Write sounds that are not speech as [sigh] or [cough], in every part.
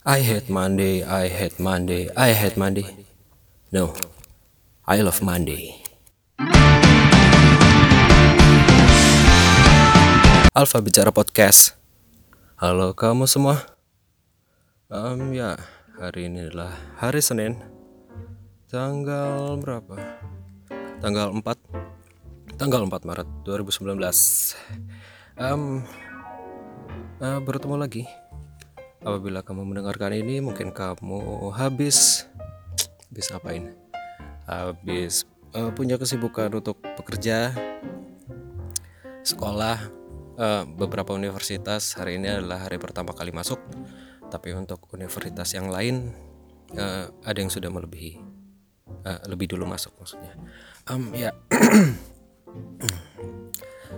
I hate Monday, I hate Monday, I hate Monday. No, I love Monday. Alfa Bicara Podcast. Halo kamu semua. Um, ya, hari ini adalah hari Senin. Tanggal berapa? Tanggal 4. Tanggal 4 Maret 2019. Um, uh, bertemu lagi apabila kamu mendengarkan ini mungkin kamu habis. Habis apain? Habis uh, punya kesibukan untuk bekerja sekolah uh, beberapa universitas. Hari ini adalah hari pertama kali masuk. Tapi untuk universitas yang lain uh, ada yang sudah melebihi. Uh, lebih dulu masuk maksudnya. Um, ya. [clears throat]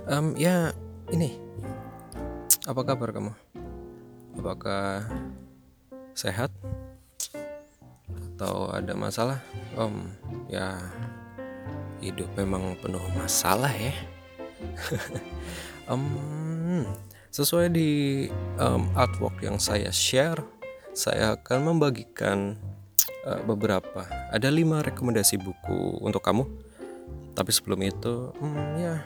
Um, ya ini. Apa kabar kamu apakah sehat? Atau ada masalah? Om ya hidup memang penuh masalah ya. [laughs] Um, sesuai di um, artwork yang saya share saya akan membagikan uh, beberapa. Ada lima rekomendasi buku untuk kamu. Tapi sebelum itu um, ya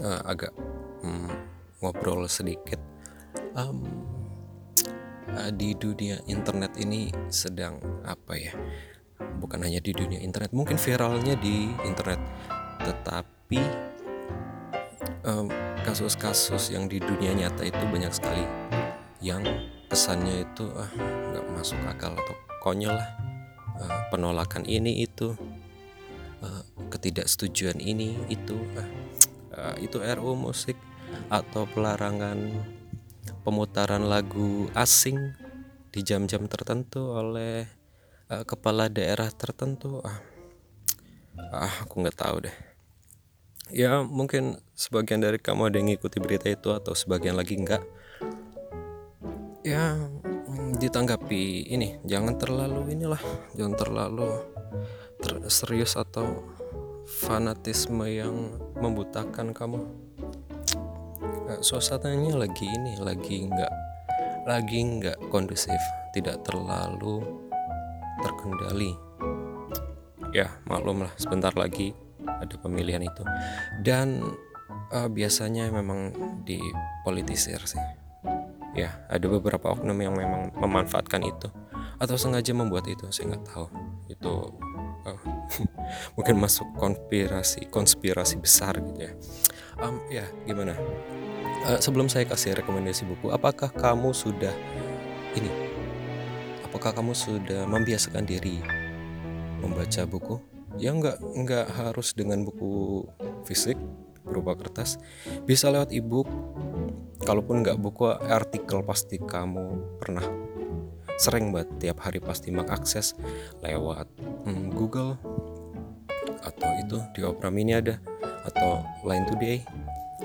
uh, agak um, ngobrol sedikit um, di dunia internet ini sedang apa ya? Bukan hanya di dunia internet mungkin viralnya di internet. Tetapi kasus-kasus um, yang di dunia nyata itu banyak sekali. Yang kesannya itu ah nggak masuk akal atau konyol lah. Uh, penolakan ini itu. Uh, ketidaksetujuan ini itu uh, uh, itu RU musik atau pelarangan pemutaran lagu asing di jam-jam tertentu oleh uh, kepala daerah tertentu. Ah, ah aku nggak tahu deh. Ya mungkin sebagian dari kamu ada yang ngikuti berita itu atau sebagian lagi enggak ya mm, ditanggapi ini jangan terlalu inilah jangan terlalu ter serius atau fanatisme yang membutakan kamu suasananya lagi ini lagi nggak lagi nggak kondusif tidak terlalu terkendali. Ya maklum lah sebentar lagi ada pemilihan itu. Dan uh, biasanya memang dipolitisir sih. Ya ada beberapa oknum yang memang memanfaatkan itu atau sengaja membuat itu saya nggak tahu. Itu uh, [laughs] mungkin masuk konspirasi konspirasi besar gitu ya. Um, ya gimana uh, sebelum saya kasih rekomendasi buku, apakah kamu sudah ini? Apakah kamu sudah membiasakan diri membaca buku? Ya nggak nggak harus dengan buku fisik berupa kertas, bisa lewat ebook. Kalaupun nggak buku artikel pasti kamu pernah sering banget tiap hari pasti mengakses lewat hmm, Google atau itu di Opera Mini ada atau Line Today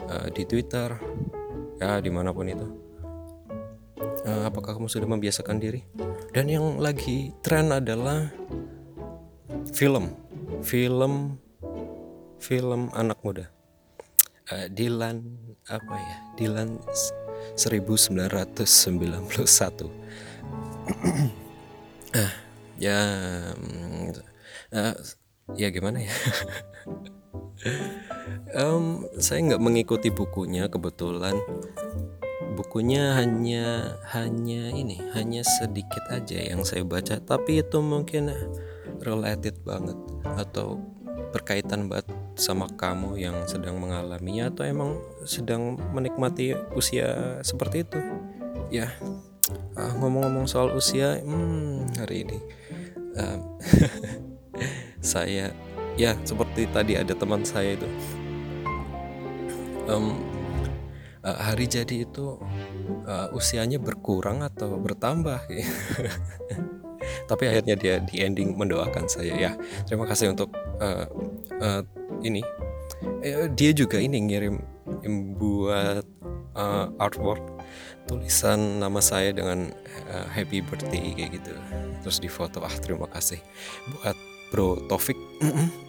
uh, di Twitter ya di mana pun itu. Uh, apakah kamu sudah membiasakan diri? Dan yang lagi tren adalah film. Film film anak muda. Uh, Dilan apa ya? Dilan 1991 uh, [clears throat] ya uh, ya gimana ya [laughs] um, saya nggak mengikuti bukunya kebetulan. Bukunya hanya hanya ini hanya sedikit aja yang saya baca tapi itu mungkin related banget atau berkaitan banget sama kamu yang sedang mengalaminya atau emang sedang menikmati usia seperti itu. Ya ah, ngomong-ngomong soal usia hmm, hari ini um, [laughs] saya ya seperti tadi ada teman saya itu. Um, uh, hari jadi itu uh, usianya berkurang atau bertambah? [laughs] Tapi akhirnya dia di ending mendoakan saya ya. Terima kasih untuk uh, uh, ini. Eh, dia juga ini ngirim buat uh, artwork tulisan nama saya dengan uh, happy birthday kayak gitu. Terus di foto ah terima kasih buat bro Taufik [clears throat]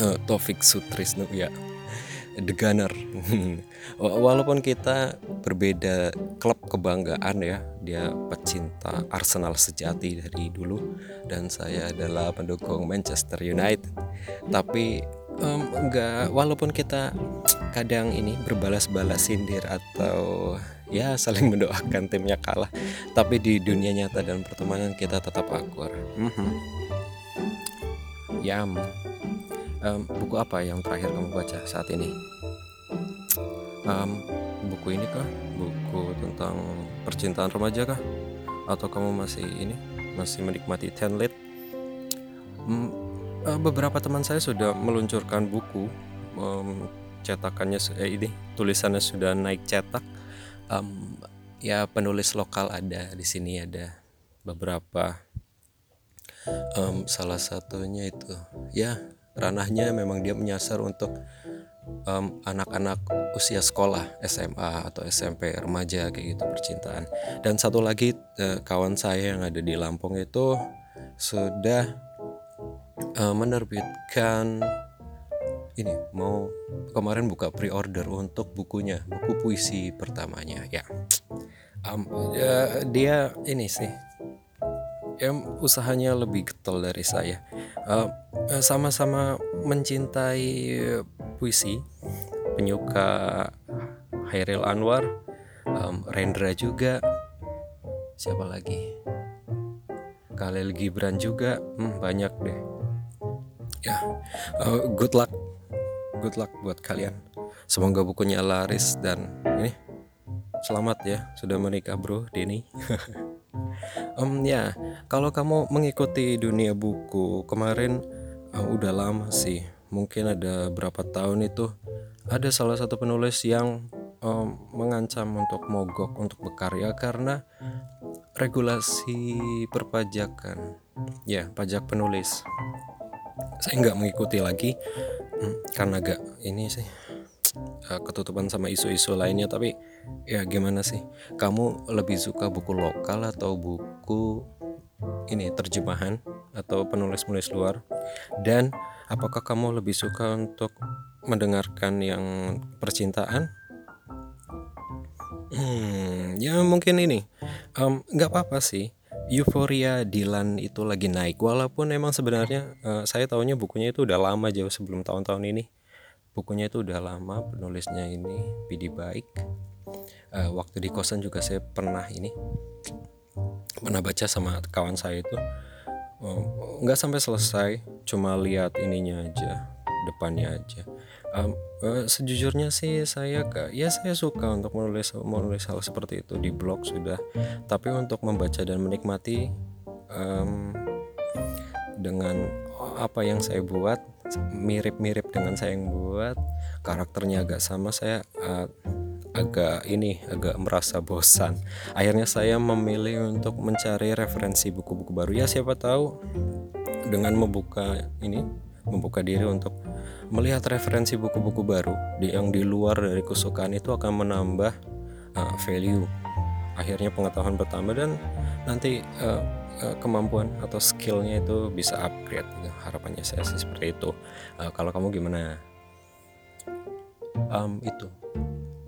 uh, Taufik Sutrisno ya. The Gunner. [laughs] Walaupun kita berbeda klub kebanggaan ya. Dia pecinta Arsenal sejati dari dulu dan saya adalah pendukung Manchester United. Tapi um, enggak walaupun kita kadang ini berbalas-balas sindir atau ya saling mendoakan timnya kalah tapi di dunia nyata dan pertemanan kita tetap akur. Mm -hmm. Ya um, buku apa yang terakhir kamu baca saat ini? Um, buku ini kah? Buku tentang percintaan remaja kah? Atau kamu masih ini masih menikmati Tenlit um, uh, beberapa teman saya sudah meluncurkan buku um, cetakannya eh, ini tulisannya sudah naik cetak. Um, ya penulis lokal ada di sini ada beberapa um, salah satunya itu ya ranahnya memang dia menyasar untuk anak-anak um, usia sekolah SMA atau SMP remaja kayak gitu percintaan. Dan satu lagi uh, kawan saya yang ada di Lampung itu sudah uh, menerbitkan ini mau kemarin buka pre-order untuk bukunya buku puisi pertamanya ya. Um, uh, dia ini sih ya usahanya lebih getol dari saya. Sama uh, sama-sama mencintai puisi penyuka Hairil Anwar um, Rendra juga siapa lagi? Khalil Gibran juga hmm, banyak deh. Ya uh, good luck good luck buat kalian. Semoga bukunya laris dan ini selamat ya sudah menikah bro Denny [laughs] um, ya kalau kamu mengikuti dunia buku kemarin uh, udah lama sih mungkin ada berapa tahun itu ada salah satu penulis yang um, mengancam untuk mogok untuk berkarya karena regulasi perpajakan. Ya pajak penulis. Saya nggak mengikuti lagi hmm, karena agak ini sih uh, ketutupan sama isu-isu lainnya tapi ya gimana sih? Kamu lebih suka buku lokal atau buku ini terjemahan atau penulis-penulis luar? Dan apakah kamu lebih suka untuk mendengarkan yang percintaan? Hmm ya mungkin ini. Nggak um, apa-apa sih. Euforia Dylan itu lagi naik. Walaupun emang sebenarnya uh, saya tahunya bukunya itu udah lama jauh sebelum tahun-tahun ini. Bukunya itu udah lama penulisnya ini Pidi Baik uh, waktu di kosan juga saya pernah ini pernah baca sama kawan saya itu oh, nggak uh, sampai selesai cuma lihat ininya aja depannya aja. Um, uh, sejujurnya sih saya ya saya suka untuk menulis menulis hal seperti itu di blog sudah. Tapi untuk membaca dan menikmati um, dengan apa yang saya buat mirip-mirip dengan saya yang buat karakternya agak sama saya uh, agak ini agak merasa bosan. Akhirnya saya memilih untuk mencari referensi buku-buku baru. Ya siapa tahu dengan membuka ini membuka diri untuk melihat referensi buku-buku baru yang di luar dari kesukaan itu akan menambah uh, value akhirnya pengetahuan pertama dan nanti uh, kemampuan atau skillnya itu bisa upgrade gitu. harapannya saya sih seperti itu. Uh, kalau kamu gimana? Um, itu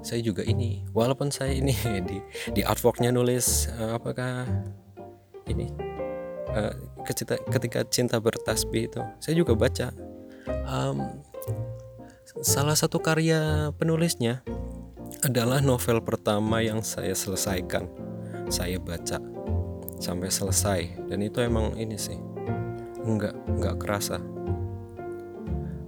saya juga ini walaupun saya ini [laughs] di di artworknya nulis uh, apakah ini? Uh, ketika, ketika cinta bertasbih itu. Saya juga baca. Um, salah satu karya penulisnya adalah novel pertama yang saya selesaikan. Saya baca sampai selesai. Dan itu emang ini sih nggak nggak kerasa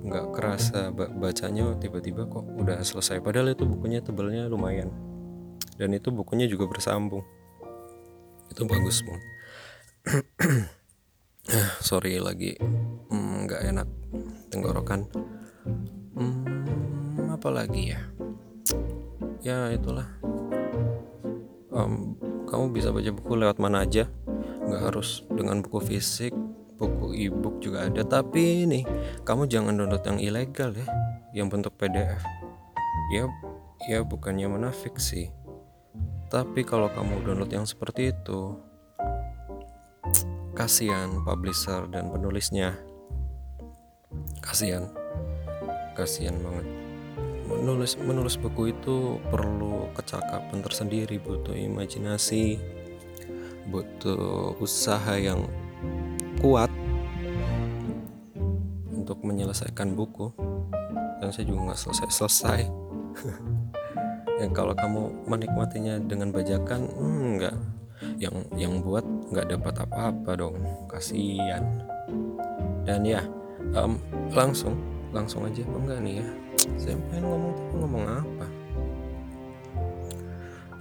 nggak kerasa bacanya tiba-tiba kok udah selesai. Padahal itu bukunya tebalnya lumayan. Dan itu bukunya juga bersambung. Itu bagus bang [clears throat] sorry lagi hmm, nggak mm, enak tenggorokan. Hmm, apa lagi ya? Ya itulah. Um, kamu bisa baca buku lewat mana aja. Nggak harus dengan buku fisik e-book juga ada. Tapi ini kamu jangan download yang ilegal ya. Yang bentuk PDF ya ya bukannya menafik sih. Tapi kalau kamu download yang seperti itu kasihan publisher dan penulisnya. Kasihan. Kasihan banget. Menulis menulis buku itu perlu kecakapan tersendiri butuh imajinasi butuh usaha yang kuat untuk menyelesaikan buku dan saya juga nggak selesai selesai. [laughs] Yang kalau kamu menikmatinya dengan bajakan hmm, nggak. Yang yang buat nggak dapat apa-apa dong kasihan. Dan ya um, langsung langsung aja apa enggak nih ya? Saya pengen ngomong tapi ngomong apa?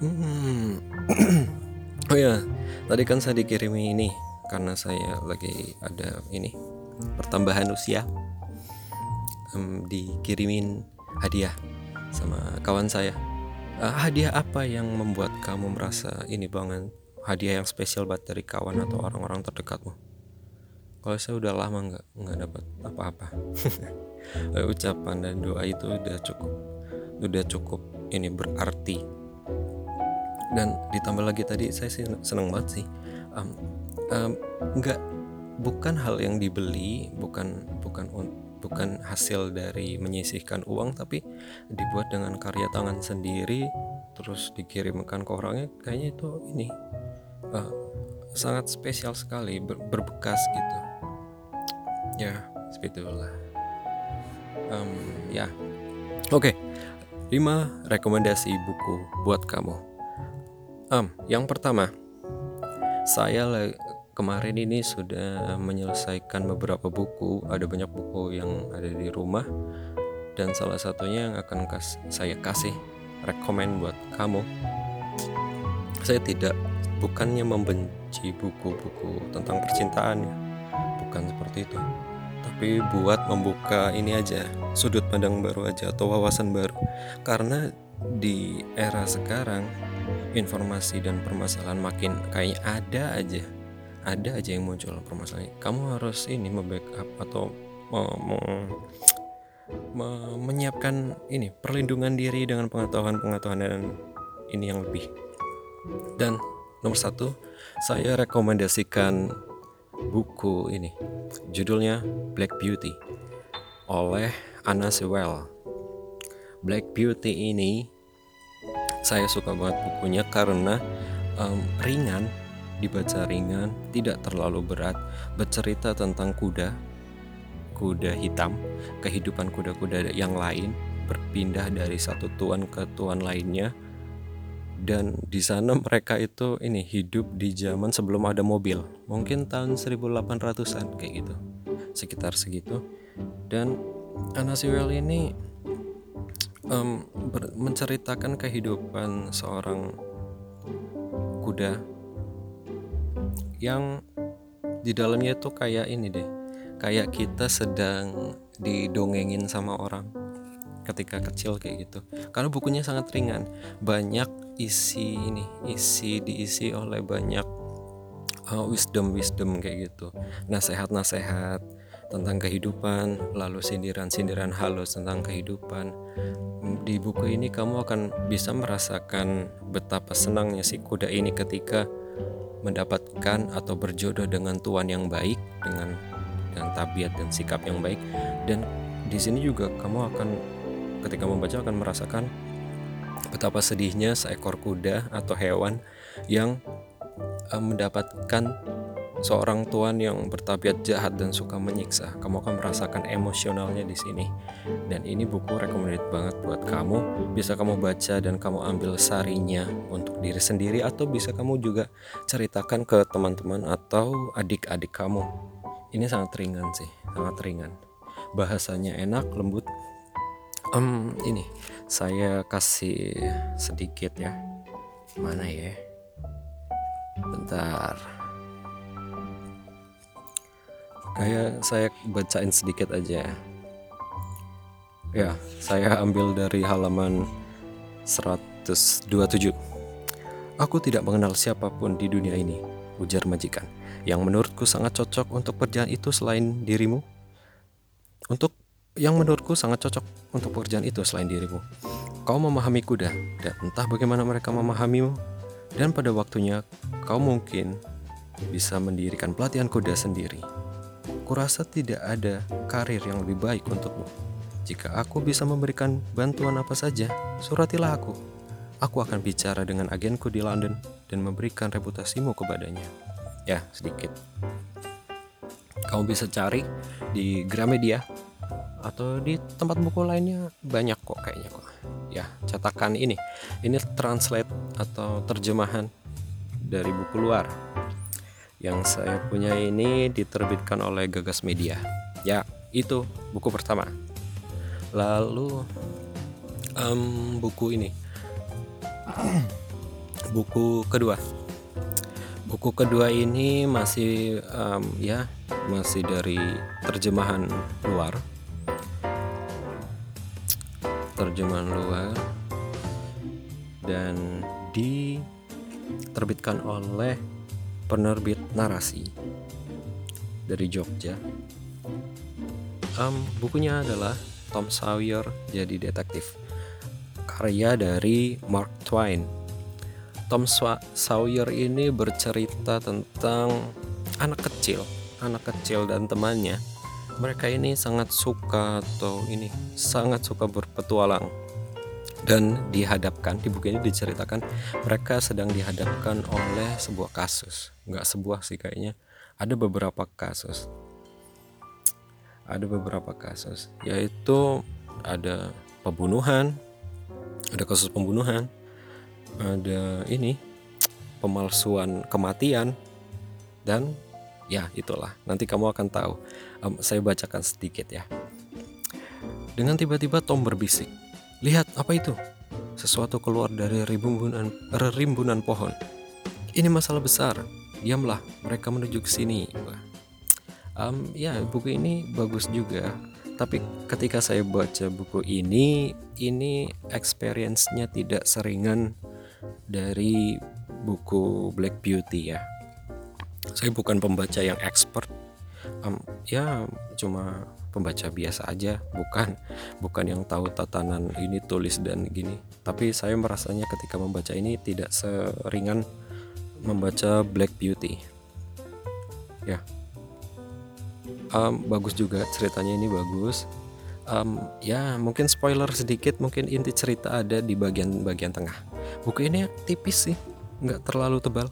Hmm. [clears throat] oh ya tadi kan saya dikirimi ini karena saya lagi ada ini pertambahan usia um, dikirimin hadiah sama kawan saya. Uh, hadiah apa yang membuat kamu merasa ini banget? Hadiah yang spesial buat dari kawan atau orang-orang terdekatmu? Kalau saya udah lama nggak nggak dapat apa-apa. [laughs] Ucapan dan doa itu udah cukup udah cukup ini berarti. Dan ditambah lagi tadi saya sih seneng banget sih. Um, um, nggak bukan hal yang dibeli bukan bukan bukan hasil dari menyisihkan uang tapi dibuat dengan karya tangan sendiri terus dikirimkan ke orangnya. Kayaknya itu ini uh, sangat spesial sekali ber, berbekas gitu. Ya seperti um, ya. Oke okay. 5 rekomendasi buku buat kamu. Um, yang pertama saya kemarin ini sudah menyelesaikan beberapa buku. Ada banyak buku yang ada di rumah. Dan salah satunya yang akan kas saya kasih rekomend buat kamu. Saya tidak bukannya membenci buku-buku tentang percintaan ya. Bukan seperti itu. Tapi buat membuka ini aja sudut pandang baru aja atau wawasan baru. Karena di era sekarang informasi dan permasalahan makin kayak ada aja ada aja yang muncul permasalahan kamu harus ini membackup atau me, me, me, menyiapkan ini perlindungan diri dengan pengetahuan-pengetahuan dan ini yang lebih dan Nomor satu, saya rekomendasikan buku ini. Judulnya Black Beauty oleh Anna Sewell. Black Beauty ini saya suka banget bukunya karena um, ringan, dibaca ringan, tidak terlalu berat, bercerita tentang kuda, kuda hitam, kehidupan kuda-kuda yang lain, berpindah dari satu tuan ke tuan lainnya, dan di sana mereka itu ini hidup di zaman sebelum ada mobil. Mungkin tahun 1800-an kayak gitu. Sekitar segitu. Dan Anna Sewell ini um, menceritakan kehidupan seorang kuda yang di dalamnya itu kayak ini deh. Kayak kita sedang didongengin sama orang ketika kecil kayak gitu. Karena bukunya sangat ringan. Banyak isi ini isi diisi oleh banyak uh, wisdom wisdom kayak gitu. Nasehat nasehat tentang kehidupan lalu sindiran sindiran halus tentang kehidupan. Di buku ini kamu akan bisa merasakan betapa senangnya si kuda ini ketika mendapatkan atau berjodoh dengan tuan yang baik dengan dengan tabiat dan sikap yang baik. Dan di sini juga kamu akan ketika membaca akan merasakan betapa sedihnya seekor kuda atau hewan yang uh, mendapatkan seorang tuan yang bertabiat jahat dan suka menyiksa. Kamu akan merasakan emosionalnya di sini. Dan ini buku recommended banget buat kamu. Bisa kamu baca dan kamu ambil sarinya untuk diri sendiri atau bisa kamu juga ceritakan ke teman-teman atau adik-adik kamu. Ini sangat ringan sih, sangat ringan. Bahasanya enak, lembut, um, ini saya kasih sedikit ya mana ya bentar kayak saya bacain sedikit aja ya saya ambil dari halaman 127 aku tidak mengenal siapa pun di dunia ini ujar majikan yang menurutku sangat cocok untuk pekerjaan itu selain dirimu untuk yang menurutku sangat cocok untuk pekerjaan itu selain dirimu. Kau memahami kuda, dan entah bagaimana mereka memahamimu, dan pada waktunya kau mungkin bisa mendirikan pelatihan kuda sendiri. Kurasa tidak ada karir yang lebih baik untukmu. Jika aku bisa memberikan bantuan apa saja, suratilah aku. Aku akan bicara dengan agenku di London dan memberikan reputasimu kepadanya. Ya, sedikit. Kamu bisa cari di Gramedia atau di tempat buku lainnya banyak kok kayaknya kok. Ya, cetakan ini. Ini translate atau terjemahan dari buku luar. Yang saya punya ini diterbitkan oleh Gagas Media. Ya, itu buku pertama. Lalu um, buku ini. [clears throat] Buku kedua. Buku kedua ini masih um, ya masih dari terjemahan luar. Terjemahan luar. Dan diterbitkan oleh penerbit narasi dari Jogja. Um, bukunya adalah Tom Sawyer jadi detektif. Karya dari Mark Twain. Tom Sawyer ini bercerita tentang anak kecil anak kecil dan temannya. Mereka ini sangat suka atau ini sangat suka berpetualang dan dihadapkan di buku ini diceritakan mereka sedang dihadapkan oleh sebuah kasus. Nggak sebuah sih kayaknya. Ada beberapa kasus. Ada beberapa kasus. Yaitu ada pembunuhan ada kasus pembunuhan ada ini pemalsuan kematian dan ya itulah. Nanti kamu akan tahu. Um, saya bacakan sedikit ya. Dengan tiba-tiba Tom berbisik lihat apa itu? Sesuatu keluar dari rimbunan rimbunan pohon. Ini masalah besar. Diamlah mereka menuju ke sini. Um, ya buku ini bagus juga. Tapi ketika saya baca buku ini ini experience-nya tidak seringan dari buku Black Beauty ya. Saya bukan pembaca yang expert. Um, ya cuma pembaca biasa aja bukan bukan yang tahu tatanan ini tulis dan gini. Tapi saya merasanya ketika membaca ini tidak seringan membaca Black Beauty. Ya. Um, bagus juga ceritanya ini bagus. Um, ya mungkin spoiler sedikit mungkin inti cerita ada di bagian-bagian tengah. Buku ini tipis sih nggak terlalu tebal.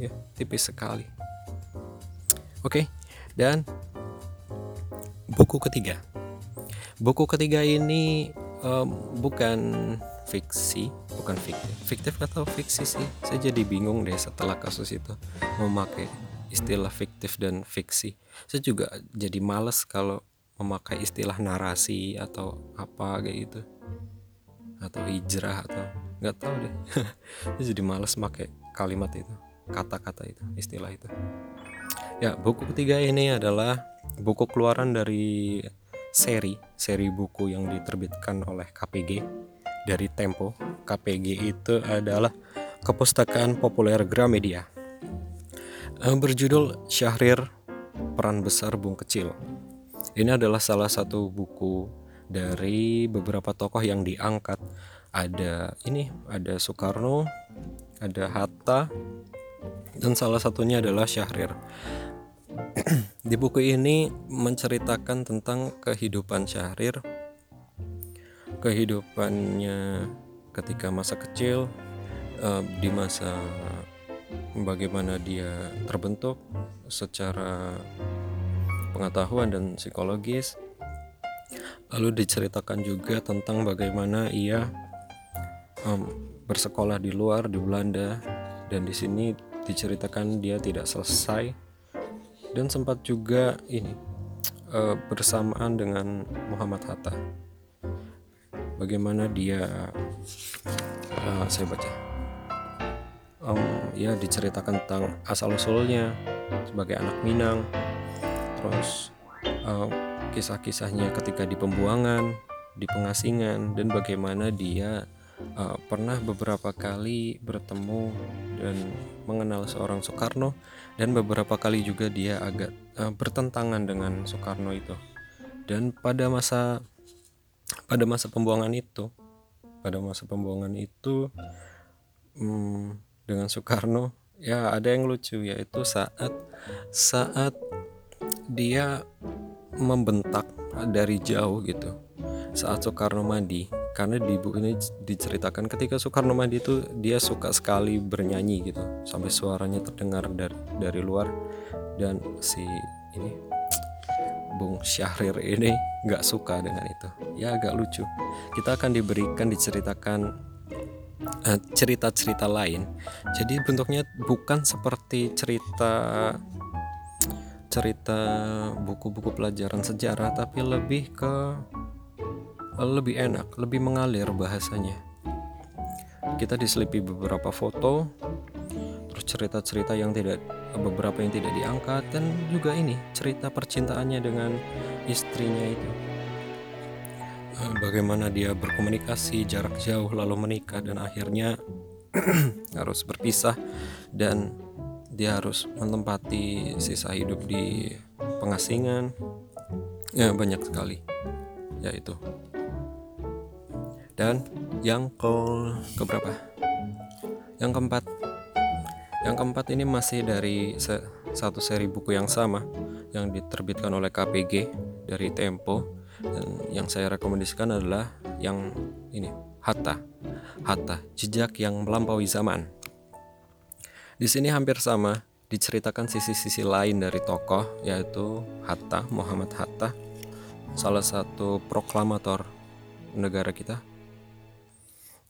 Ya tipis sekali. Oke okay, dan buku ketiga. Buku ketiga ini um, bukan fiksi bukan fiktif. Fiktif atau fiksi sih? Saya jadi bingung deh setelah kasus itu memakai istilah fiktif dan fiksi. Saya juga jadi males kalau memakai istilah narasi atau apa gitu. Atau hijrah atau nggak tahu deh. [laughs] Jadi males pakai kalimat itu kata-kata itu istilah itu. Ya buku ketiga ini adalah buku keluaran dari seri seri buku yang diterbitkan oleh KPG dari Tempo KPG itu adalah Kepustakaan Populer Gramedia Eh, berjudul Syahrir Peran Besar Bung Kecil. Ini adalah salah satu buku dari beberapa tokoh yang diangkat. Ada ini, ada Soekarno, ada Hatta, dan salah satunya adalah Syahrir. [clears throat] Di buku ini menceritakan tentang kehidupan Syahrir, kehidupannya ketika masa kecil, uh, di masa bagaimana dia terbentuk secara pengetahuan dan psikologis. Lalu diceritakan juga tentang bagaimana ia um, bersekolah di luar di Belanda dan di sini diceritakan dia tidak selesai dan sempat juga ini uh, bersamaan dengan Muhammad Hatta. Bagaimana dia uh, saya baca um, ya diceritakan tentang asal usulnya sebagai anak Minang terus uh, kisah-kisahnya ketika di pembuangan di pengasingan dan bagaimana dia uh, pernah beberapa kali bertemu dan mengenal seorang Soekarno dan beberapa kali juga dia agak uh, bertentangan dengan Soekarno itu. Dan pada masa pada masa pembuangan itu pada masa pembuangan itu hmm, dengan Soekarno ya ada yang lucu yaitu saat saat dia membentak dari jauh gitu. Saat Soekarno mandi karena di buku ini diceritakan ketika Soekarno mandi itu dia suka sekali bernyanyi gitu sampai suaranya terdengar dari dari luar. Dan si ini Bung Syahrir ini nggak suka dengan itu. Ya agak lucu. Kita akan diberikan diceritakan eh, cerita-cerita uh, lain. Jadi bentuknya bukan seperti cerita cerita buku-buku pelajaran sejarah tapi lebih ke lebih enak, lebih mengalir bahasanya. Kita diselipi beberapa foto, terus cerita-cerita yang tidak beberapa yang tidak diangkat dan juga ini cerita percintaannya dengan istrinya itu. Eh, bagaimana dia berkomunikasi jarak jauh lalu menikah dan akhirnya [clears throat] harus berpisah dan dia harus menempati sisa hidup di pengasingan ya banyak sekali ya itu dan yang ke keberapa? Yang keempat. Yang keempat ini masih dari se satu seri buku yang sama yang diterbitkan oleh KPG dari Tempo. Dan yang saya rekomendasikan adalah yang ini Hatta. Hatta jejak yang melampaui zaman. Di sini hampir sama diceritakan sisi-sisi lain dari tokoh yaitu Hatta Muhammad Hatta salah satu proklamator negara kita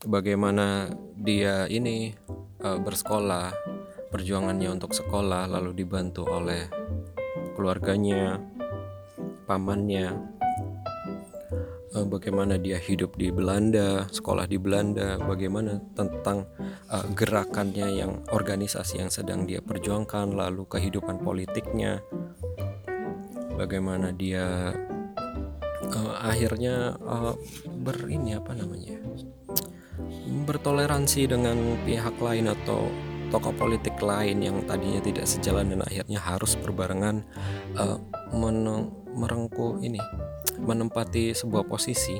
bagaimana dia ini uh, bersekolah, perjuangannya untuk sekolah lalu dibantu oleh keluarganya, pamannya, uh, bagaimana dia hidup di Belanda, sekolah di Belanda, bagaimana tentang uh, gerakannya yang organisasi yang sedang dia perjuangkan, lalu kehidupan politiknya, bagaimana dia uh, akhirnya uh, ber ini apa namanya bertoleransi dengan pihak lain atau tokoh politik lain yang tadinya tidak sejalan dan akhirnya harus berbarengan uh, merengkuh ini menempati sebuah posisi.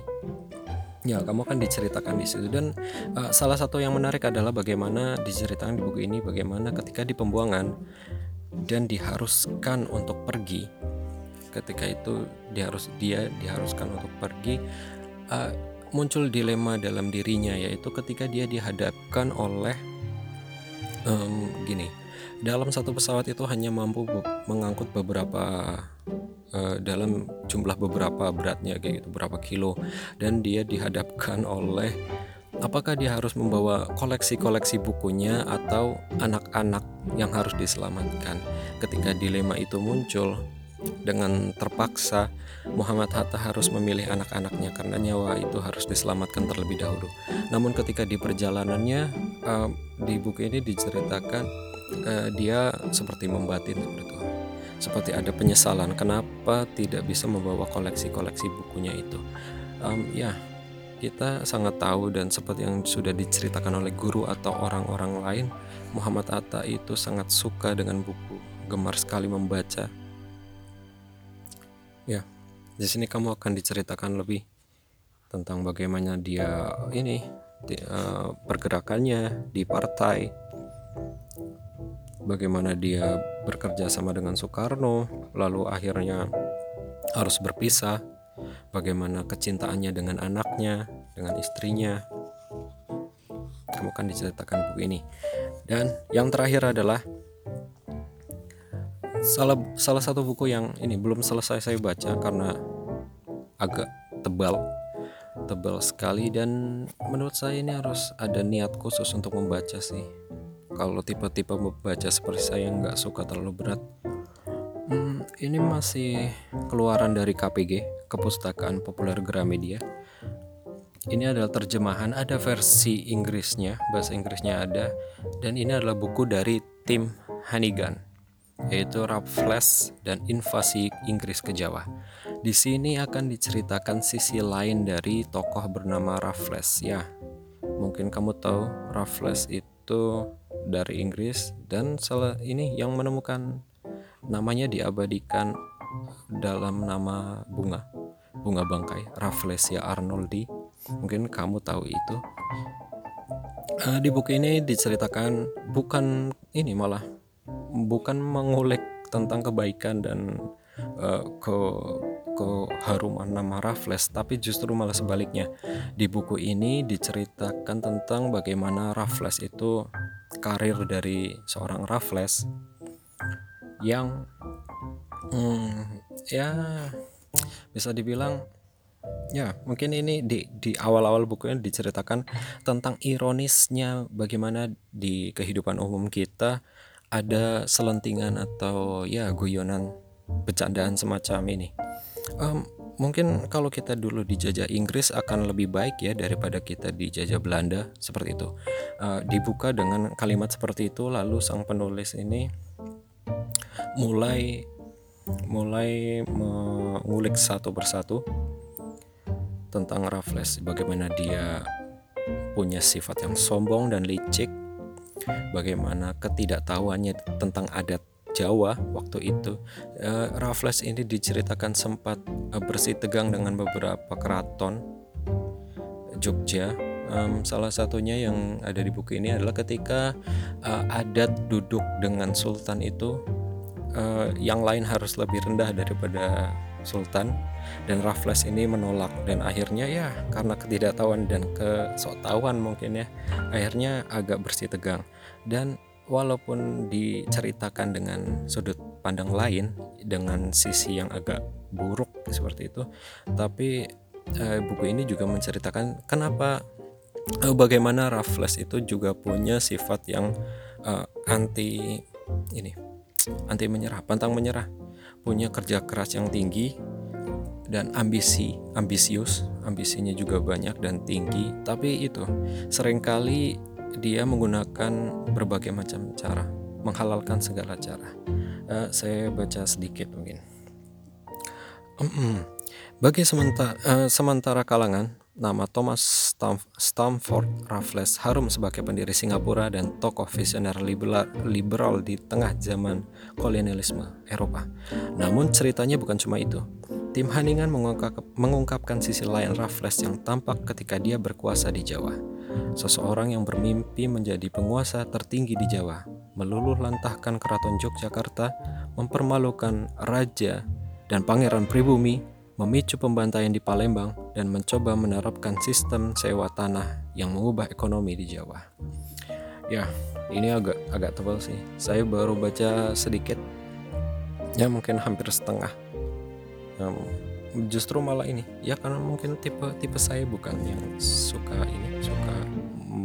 Ya kamu akan diceritakan di situ. Dan uh, salah satu yang menarik adalah bagaimana diceritakan di buku ini bagaimana ketika di pembuangan dan diharuskan untuk pergi. Ketika itu diharus dia diharuskan untuk pergi uh, muncul dilema dalam dirinya yaitu ketika dia dihadapkan oleh um, gini dalam satu pesawat itu hanya mampu mengangkut beberapa uh, dalam jumlah beberapa beratnya kayak gitu berapa kilo. Dan dia dihadapkan oleh apakah dia harus membawa koleksi-koleksi bukunya atau anak-anak yang harus diselamatkan? Ketika dilema itu muncul dengan terpaksa Muhammad Hatta harus memilih anak-anaknya karena nyawa itu harus diselamatkan terlebih dahulu. Namun ketika di perjalanannya uh, di buku ini diceritakan uh, dia seperti membatin seperti itu. Seperti ada penyesalan kenapa tidak bisa membawa koleksi-koleksi bukunya itu. Um, ya, kita sangat tahu dan seperti yang sudah diceritakan oleh guru atau orang-orang lain, Muhammad Hatta itu sangat suka dengan buku, gemar sekali membaca Ya, di sini kamu akan diceritakan lebih tentang bagaimana dia ini di, uh, pergerakannya di partai, bagaimana dia bekerja sama dengan Soekarno, lalu akhirnya harus berpisah, bagaimana kecintaannya dengan anaknya, dengan istrinya. Kamu akan diceritakan buku ini. Dan yang terakhir adalah salah salah satu buku yang ini belum selesai saya baca karena agak tebal tebal sekali dan menurut saya ini harus ada niat khusus untuk membaca sih. Kalau tipe-tipe membaca seperti saya nggak suka terlalu berat hmm, ini masih keluaran dari KPG Kepustakaan Populer Gramedia. Ini adalah terjemahan ada versi Inggrisnya bahasa Inggrisnya ada dan ini adalah buku dari tim Hanigan yaitu Raffles dan invasi Inggris ke Jawa. Di sini akan diceritakan sisi lain dari tokoh bernama Raffles ya. Mungkin kamu tahu Raffles itu dari Inggris dan salah ini yang menemukan namanya diabadikan dalam nama bunga bunga bangkai Rafflesia arnoldi mungkin kamu tahu itu uh, di buku ini diceritakan bukan ini malah bukan mengulik tentang kebaikan dan uh, ke keharuman nama Raffles, tapi justru malah sebaliknya. Di buku ini diceritakan tentang bagaimana Raffles itu karir dari seorang Raffles yang hmm, ya bisa dibilang ya mungkin ini di di awal-awal bukunya diceritakan tentang ironisnya bagaimana di kehidupan umum kita ada selentingan atau ya guyonan bercandaan semacam ini? Um, mungkin kalau kita dulu dijajah Inggris akan lebih baik ya daripada kita dijajah Belanda seperti itu. Uh, dibuka dengan kalimat seperti itu lalu sang penulis ini mulai mulai mengulik satu persatu tentang Raffles bagaimana dia punya sifat yang sombong dan licik bagaimana ketidaktahuannya tentang adat Jawa waktu itu? Uh, Raffles ini diceritakan sempat uh, bersih tegang dengan beberapa keraton Jogja. Um, salah satunya yang ada di buku ini adalah ketika uh, adat duduk dengan sultan itu uh, yang lain harus lebih rendah daripada Sultan dan Raffles ini menolak. Dan akhirnya ya karena ketidaktahuan dan kesoktahuan mungkin ya akhirnya agak bersih tegang. Dan walaupun diceritakan dengan sudut pandang lain dengan sisi yang agak buruk seperti itu tapi uh, buku ini juga menceritakan kenapa uh, bagaimana Raffles itu juga punya sifat yang uh, anti ini anti menyerah, pantang menyerah, punya kerja keras yang tinggi dan ambisi, ambisius, ambisinya juga banyak dan tinggi. Tapi itu sering kali dia menggunakan berbagai macam cara, menghalalkan segala cara. Uh, saya baca sedikit mungkin. Bagi sementara, uh, sementara kalangan, Nama Thomas Stamford Raffles harum sebagai pendiri Singapura dan tokoh visioner liberal di tengah zaman kolonialisme Eropa. Namun ceritanya bukan cuma itu. Tim Haningan mengungkap, mengungkapkan sisi lain Raffles yang tampak ketika dia berkuasa di Jawa. Seseorang yang bermimpi menjadi penguasa tertinggi di Jawa, meluluh lantahkan keraton Yogyakarta, mempermalukan raja dan pangeran pribumi memicu pembantaian di Palembang, dan mencoba menerapkan sistem sewa tanah yang mengubah ekonomi di Jawa. Ya, ini agak agak tebal sih. Saya baru baca sedikit, ya mungkin hampir setengah. Um, justru malah ini, ya karena mungkin tipe tipe saya bukan yang suka ini, suka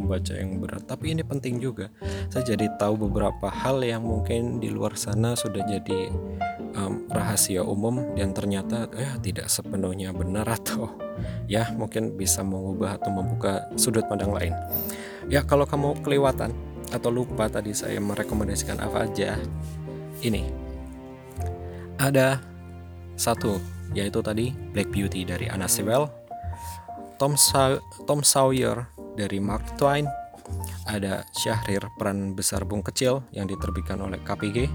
membaca yang berat. Tapi ini penting juga. Saya jadi tahu beberapa hal yang mungkin di luar sana sudah jadi um, rahasia umum dan ternyata ya tidak sepenuhnya benar atau ya mungkin bisa mengubah atau membuka sudut pandang lain. Ya kalau kamu kelewatan atau lupa tadi saya merekomendasikan apa aja ini. Ada satu yaitu tadi Black Beauty dari Anna Sewell. Tom, Sa Tom Sawyer dari Mark Twain, ada Syahrir peran besar Bung Kecil yang diterbitkan oleh KPG,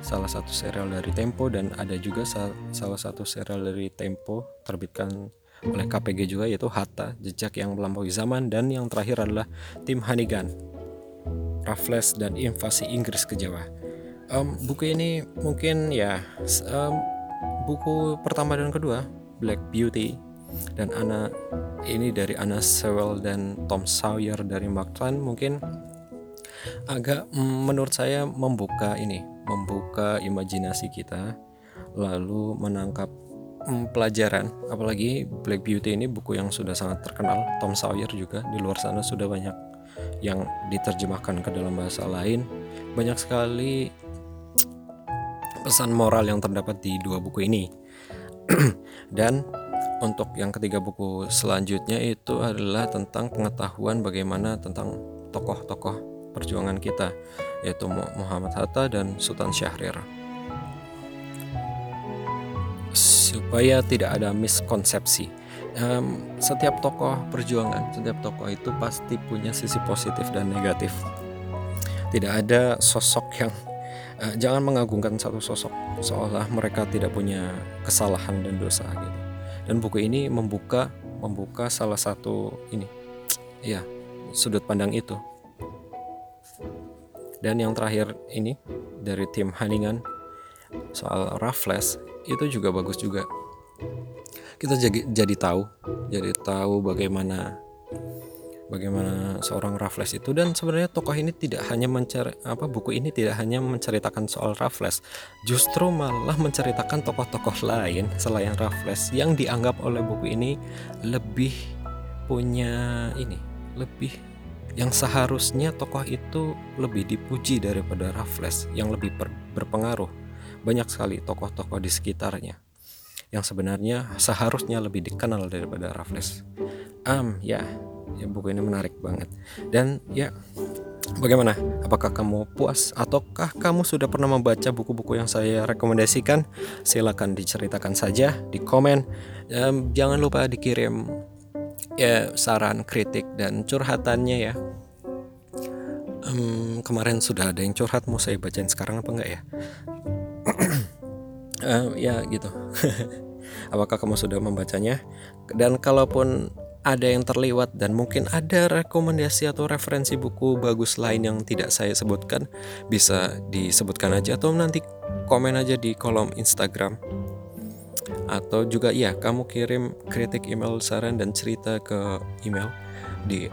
salah satu serial dari Tempo dan ada juga sa salah satu serial dari Tempo terbitkan oleh KPG juga yaitu Hatta, Jejak yang Melampaui Zaman dan yang terakhir adalah Tim Hanigan, Raffles dan Invasi Inggris ke Jawa. Um, buku ini mungkin ya um, buku pertama dan kedua Black Beauty dan Anna ini dari Anna Sewell dan Tom Sawyer dari Mark Twain mungkin agak mm, menurut saya membuka ini membuka imajinasi kita lalu menangkap mm, pelajaran. Apalagi Black Beauty ini buku yang sudah sangat terkenal. Tom Sawyer juga di luar sana sudah banyak yang diterjemahkan ke dalam bahasa lain. Banyak sekali pesan moral yang terdapat di dua buku ini. [clears throat] Dan untuk yang ketiga buku selanjutnya itu adalah tentang pengetahuan bagaimana tentang tokoh-tokoh perjuangan kita yaitu Muhammad Hatta dan Sultan Syahrir. Supaya tidak ada miskonsepsi um, setiap tokoh perjuangan setiap tokoh itu pasti punya sisi positif dan negatif. Tidak ada sosok yang uh, jangan mengagungkan satu sosok seolah mereka tidak punya kesalahan dan dosa gitu dan buku ini membuka membuka salah satu ini. Ya sudut pandang itu. Dan yang terakhir ini dari tim Haningan soal Raffles itu juga bagus juga. Kita jadi jadi tahu jadi tahu bagaimana bagaimana seorang Raffles itu. Dan sebenarnya tokoh ini tidak hanya mencari apa buku ini tidak hanya menceritakan soal Raffles justru malah menceritakan tokoh-tokoh lain selain Raffles yang dianggap oleh buku ini lebih punya ini lebih yang seharusnya tokoh itu lebih dipuji daripada Raffles yang lebih berpengaruh. Banyak sekali tokoh-tokoh di sekitarnya yang sebenarnya seharusnya lebih dikenal daripada Raffles. Um, ya, ya buku ini menarik banget. Dan ya, bagaimana? Apakah kamu puas ataukah kamu sudah pernah membaca buku-buku yang saya rekomendasikan? Silahkan diceritakan saja di komen. Um, jangan lupa dikirim ya saran, kritik dan curhatannya ya. Um, kemarin sudah ada yang curhat mau saya bacain sekarang apa enggak ya? uh, [clears throat] ya gitu [laughs] apakah kamu sudah membacanya dan kalaupun ada yang terlewat dan mungkin ada rekomendasi atau referensi buku bagus lain yang tidak saya sebutkan bisa disebutkan aja atau nanti komen aja di kolom Instagram. Atau juga ya kamu kirim kritik email saran dan cerita ke email di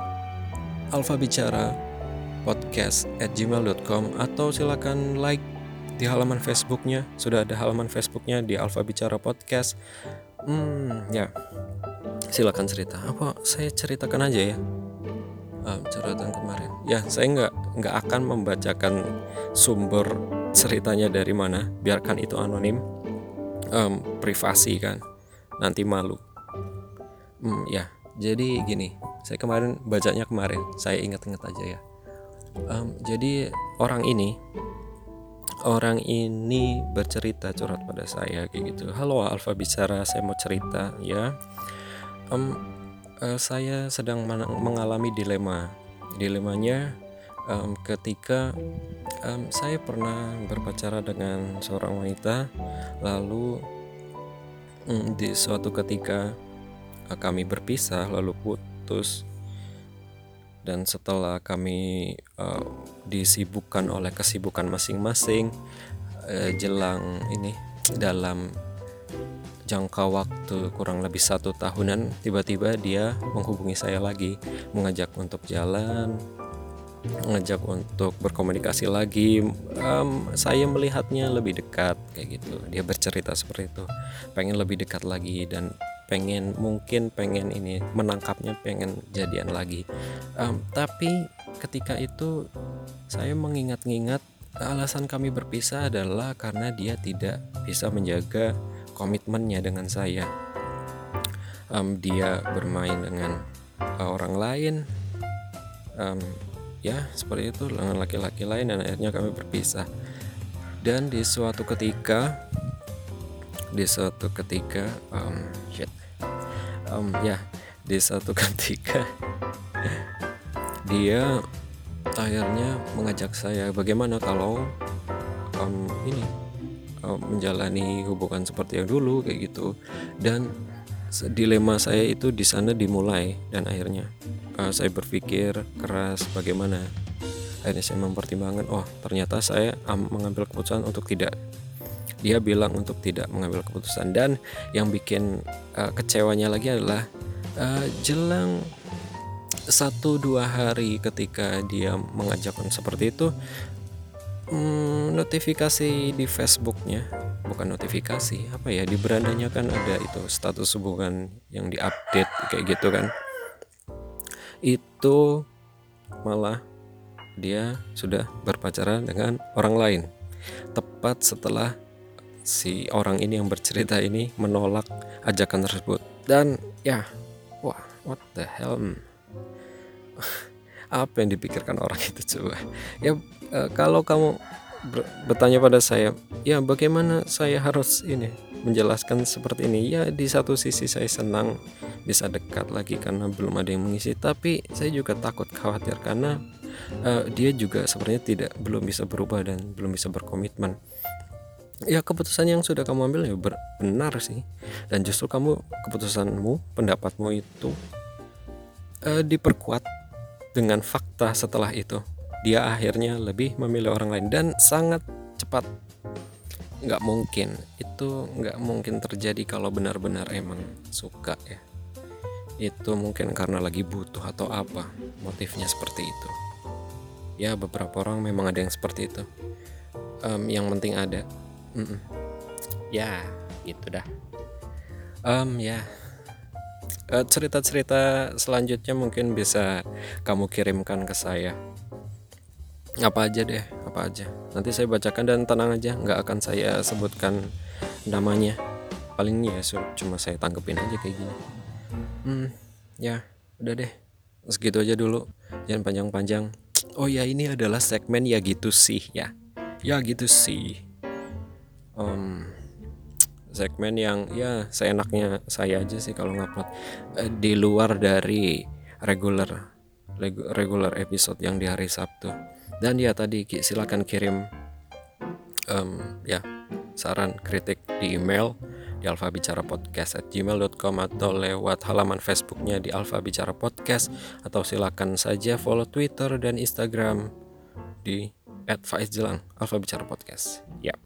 alfabicara podcast at gmail.com atau silakan like di halaman Facebooknya. Sudah ada halaman Facebooknya di Alfa Bicara Podcast. Hmm ya silakan cerita. Apa saya ceritakan aja ya? Um, cerita kemarin. Ya saya nggak nggak akan membacakan sumber ceritanya dari mana. Biarkan itu anonim. Um, privasi kan. Nanti malu. Hmm, ya. Jadi gini saya kemarin bacanya kemarin. Saya ingat-ingat aja ya. Um, jadi orang ini orang ini bercerita curhat pada saya kayak gitu. Halo Alfa bicara saya mau cerita ya um, uh, saya sedang mengalami dilema. Dilemanya um, ketika um, saya pernah berpacaran dengan seorang wanita lalu um, di suatu ketika uh, kami berpisah lalu putus. Dan setelah kami uh, disibukkan oleh kesibukan masing-masing uh, jelang ini dalam jangka waktu kurang lebih satu tahunan tiba-tiba dia menghubungi saya lagi mengajak untuk jalan mengajak untuk berkomunikasi lagi. Um, saya melihatnya lebih dekat kayak gitu. Dia bercerita seperti itu. Pengen lebih dekat lagi dan pengen mungkin pengen ini menangkapnya pengen jadian lagi. Um, tapi ketika itu saya mengingat-ingat alasan kami berpisah adalah karena dia tidak bisa menjaga komitmennya dengan saya. Um, dia bermain dengan uh, orang lain. Um, ya seperti itu dengan laki-laki lain dan akhirnya kami berpisah. Dan di suatu ketika di suatu ketika um, shit. Um, ya di suatu [laughs] ketika dia akhirnya mengajak saya bagaimana kalau um, ini menjalani hubungan seperti yang dulu kayak gitu. Dan dilema saya itu di sana dimulai dan akhirnya uh, saya berpikir keras bagaimana? Akhirnya saya mempertimbangkan oh ternyata saya mengambil keputusan untuk tidak. Dia bilang untuk tidak mengambil keputusan. Dan yang bikin uh, kecewanya lagi adalah uh, jelang satu dua hari ketika dia mengajakkan seperti itu hmm, notifikasi di Facebooknya. Bukan notifikasi apa ya? Di berandanya kan ada itu status hubungan yang diupdate kayak gitu kan. Itu malah dia sudah berpacaran dengan orang lain. Tepat setelah si orang ini yang bercerita ini menolak ajakan tersebut. Dan ya wah what the hell? Hmm. [laughs] apa yang dipikirkan orang itu coba? Ya e, kalau kamu bertanya pada saya ya bagaimana saya harus ini menjelaskan seperti ini? Ya di satu sisi saya senang bisa dekat lagi karena belum ada yang mengisi tapi saya juga takut khawatir karena uh, dia juga sebenarnya tidak belum bisa berubah dan belum bisa berkomitmen. Ya keputusan yang sudah kamu ambil ya benar sih dan justru kamu keputusanmu pendapatmu itu uh, diperkuat dengan fakta setelah itu dia akhirnya lebih memilih orang lain dan sangat cepat. Nggak mungkin itu nggak mungkin terjadi kalau benar-benar emang suka ya. Itu mungkin karena lagi butuh atau apa motifnya seperti itu. Ya beberapa orang memang ada yang seperti itu. Um, yang penting ada. Mm -mm. ya gitu dah. Um, ya. Uh, cerita-cerita selanjutnya mungkin bisa kamu kirimkan ke saya apa aja deh apa aja. Nanti saya bacakan dan tenang aja nggak akan saya sebutkan namanya. Paling ya cuma saya tangkepin aja kayak gini. Hmm ya udah deh. Segitu aja dulu jangan panjang-panjang. Oh ya ini adalah segmen ya gitu sih ya. Ya gitu sih. Um, segmen yang ya seenaknya saya aja sih kalau ngupload. Uh, di luar dari regular regular episode yang di hari Sabtu dan ya tadi silakan kirim um, ya saran kritik di email di alfabicarapodcast@gmail.com atau lewat halaman Facebooknya di Alfa Bicara Podcast atau silakan saja follow Twitter dan Instagram di @faizjelang Alfa Bicara Podcast. Ya.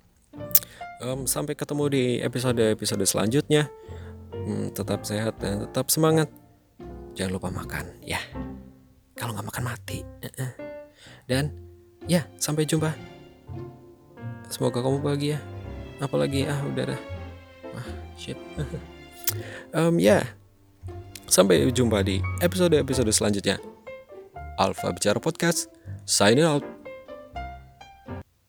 Um, sampai ketemu di episode-episode selanjutnya. Um, tetap sehat dan tetap semangat. Jangan lupa makan, ya. Kalau nggak makan mati. Uh -uh. Dan ya, sampai jumpa. Semoga kamu bahagia. Apalagi ah udah dah. Ah, shit. [laughs] um, ya. Sampai jumpa di episode-episode selanjutnya. Alfa Bicara Podcast. Signing out.